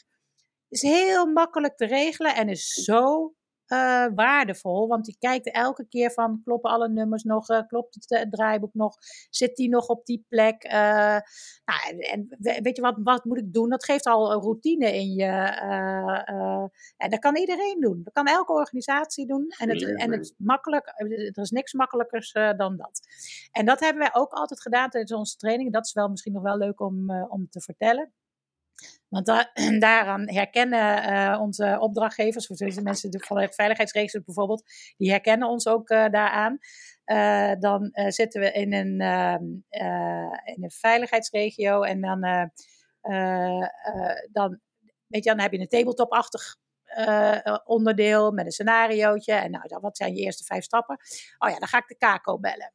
Is heel makkelijk te regelen en is zo uh, waardevol. Want die kijkt elke keer van, kloppen alle nummers nog? Uh, klopt het, het, draaiboek nog? Zit die nog op die plek? Uh, nou, en weet je wat, wat moet ik doen? Dat geeft al een routine in je. en dat kan iedereen doen. Dat kan elke organisatie doen. En het, en het is makkelijk, er is niks makkelijkers dan dat. En dat hebben wij ook altijd gedaan tijdens onze training. Dat is wel misschien nog wel leuk om, om te vertellen. Want daaraan herkennen uh, onze opdrachtgevers, de mensen van het veiligheidsregister bijvoorbeeld, die herkennen ons ook uh, daaraan. Uh, dan zitten we in een, ehm, in een veiligheidsregio en dan, dan, weet je, dan heb je een tabletop-achtig onderdeel met een scenariootje. En nou, dan, wat zijn je eerste vijf stappen? Oh ja, dan ga ik de kako bellen.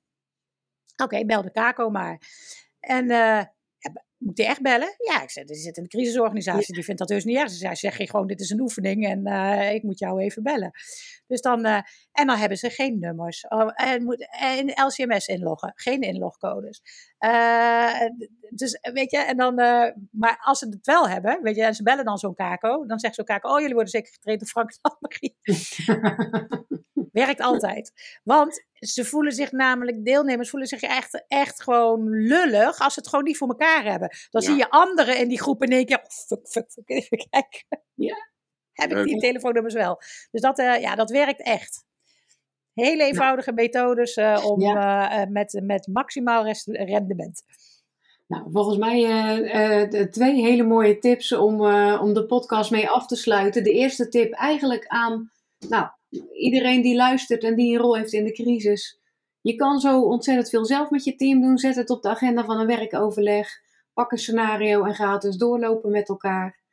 Oké, bel de kako maar. En moet hij echt bellen? Ja, ik zeg, er zit een crisisorganisatie, die vindt dat dus niet erg. Ze zei, zeg je gewoon, dit is een oefening en uh, ik moet jou even bellen. Dus dan, uh, en dan hebben ze geen nummers. Oh, en, moet, en LCMS inloggen, geen inlogcodes. Uh, dus weet je, en dan, maar als ze het wel hebben, weet je, en ze bellen dan zo'n kako, dan zegt zo'n kako, oh, jullie worden zeker getraind door Frank Marie. Werkt altijd. Want ze voelen zich namelijk, deelnemers voelen zich echt, echt gewoon lullig als ze het gewoon niet voor elkaar hebben. Dan
Ja.
zie je anderen in die groep in één keer, oh, fuck, fuck, fuck, even kijken.
Ja.
Heb ik die telefoonnummers wel. Dus dat, eh, ja, dat werkt echt. Hele eenvoudige methodes eh, om eh, met, met maximaal rendement.
Nou, volgens mij de twee hele mooie tips om, om de podcast mee af te sluiten. De eerste tip eigenlijk aan nou, iedereen die luistert en die een rol heeft in de crisis. Je kan zo ontzettend veel zelf met je team doen. Zet het op de agenda van een werkoverleg. Pak een scenario en ga het eens doorlopen met elkaar.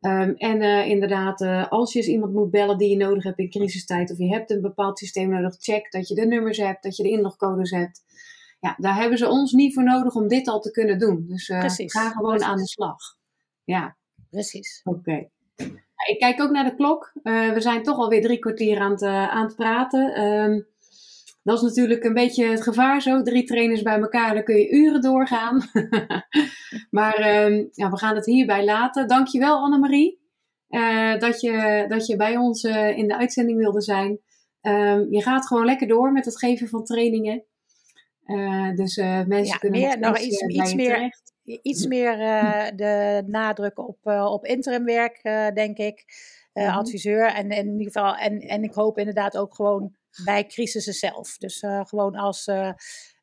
Ehm, en eh, inderdaad, eh, als je eens iemand moet bellen die je nodig hebt in crisistijd, of je hebt een bepaald systeem nodig, check dat je de nummers hebt, dat je de inlogcodes hebt. Ja, daar hebben ze ons niet voor nodig om dit al te kunnen doen. Dus eh, ga gewoon
precies.
aan de slag. Ja,
Precies.
oké. Ik kijk ook naar de klok. Eh, we zijn toch alweer drie kwartier aan het, eh, aan het praten. Ehm, dat is natuurlijk een beetje het gevaar zo. Drie trainers bij elkaar, dan kun je uren doorgaan. maar ehm, ja, we gaan het hierbij laten. Dankjewel Annemarie eh dat, je, dat je bij ons in de uitzending wilde zijn. Ehm, je gaat gewoon lekker door met het geven van trainingen. Dus mensen
Ja,
kunnen
meer-
nog
iets- iets meer-
terecht.
Iets meer eh, de nadruk op, eh, op interimwerk, eh, denk ik. Eh,
Mhm.
Adviseur. En, en in ieder geval, en, en ik hoop inderdaad ook gewoon bij crisissen zelf. Dus eh, gewoon als eh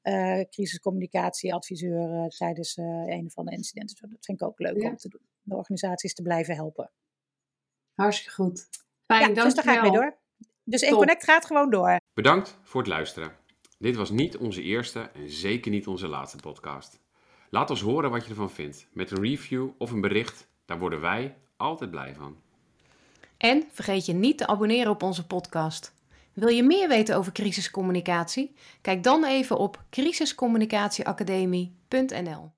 eh, crisiscommunicatieadviseur eh, tijdens eh, een of andere incidenten. Dat vind ik ook leuk
Ja.
om te doen. De organisaties te blijven helpen.
Hartstikke goed. Fijn,
ja,
dankjewel.
dus daar ga ik mee door. Dus
Top.
InConnect gaat gewoon door.
Bedankt voor het luisteren. Dit was niet onze eerste en zeker niet onze laatste podcast. Laat ons horen wat je ervan vindt. Met een review of een bericht, daar worden wij altijd blij van.
En vergeet je niet te abonneren op onze podcast. Wil je meer weten over crisiscommunicatie? Kijk dan even op crisiscommunicatieacademie.nl.